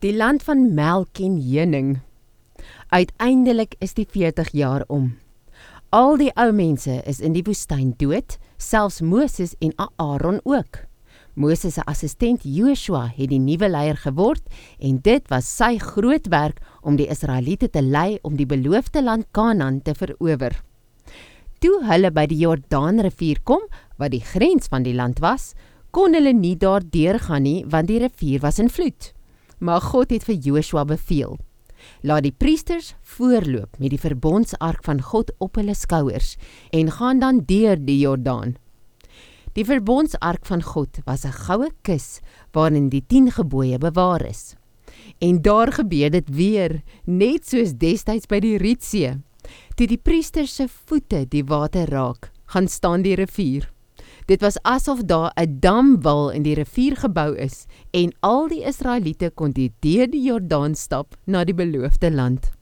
Die land van melk en heuning. Uiteindelik is die 40 jaar om. Al die ou mense is in die woestyn dood, selfs Moses en Aaron ook. Moses se assistent Joshua het die nuwe leier geword en dit was sy groot werk om die Israeliete te lei om die beloofde land Kanaan te verower. Toe hulle by die Jordaanrivier kom, wat die grens van die land was, kon hulle nie daar deurgaan nie want die rivier was in vloed. Maar God het vir Joshua beveel: Laat die priesters voorloop met die verbondsark van God op hulle skouers en gaan dan deur die Jordaan. Die verbondsark van God was 'n goue kus waarin die 10 gebooie bewaar is. En daar gebeur dit weer, net soos destyds by die Rietsee. Toe die priesters se voete die water raak, gaan staan die rivier. Dit was asof daar 'n damwal in die rivier gebou is en al die Israeliete kon deur die Jordaan stap na die beloofde land.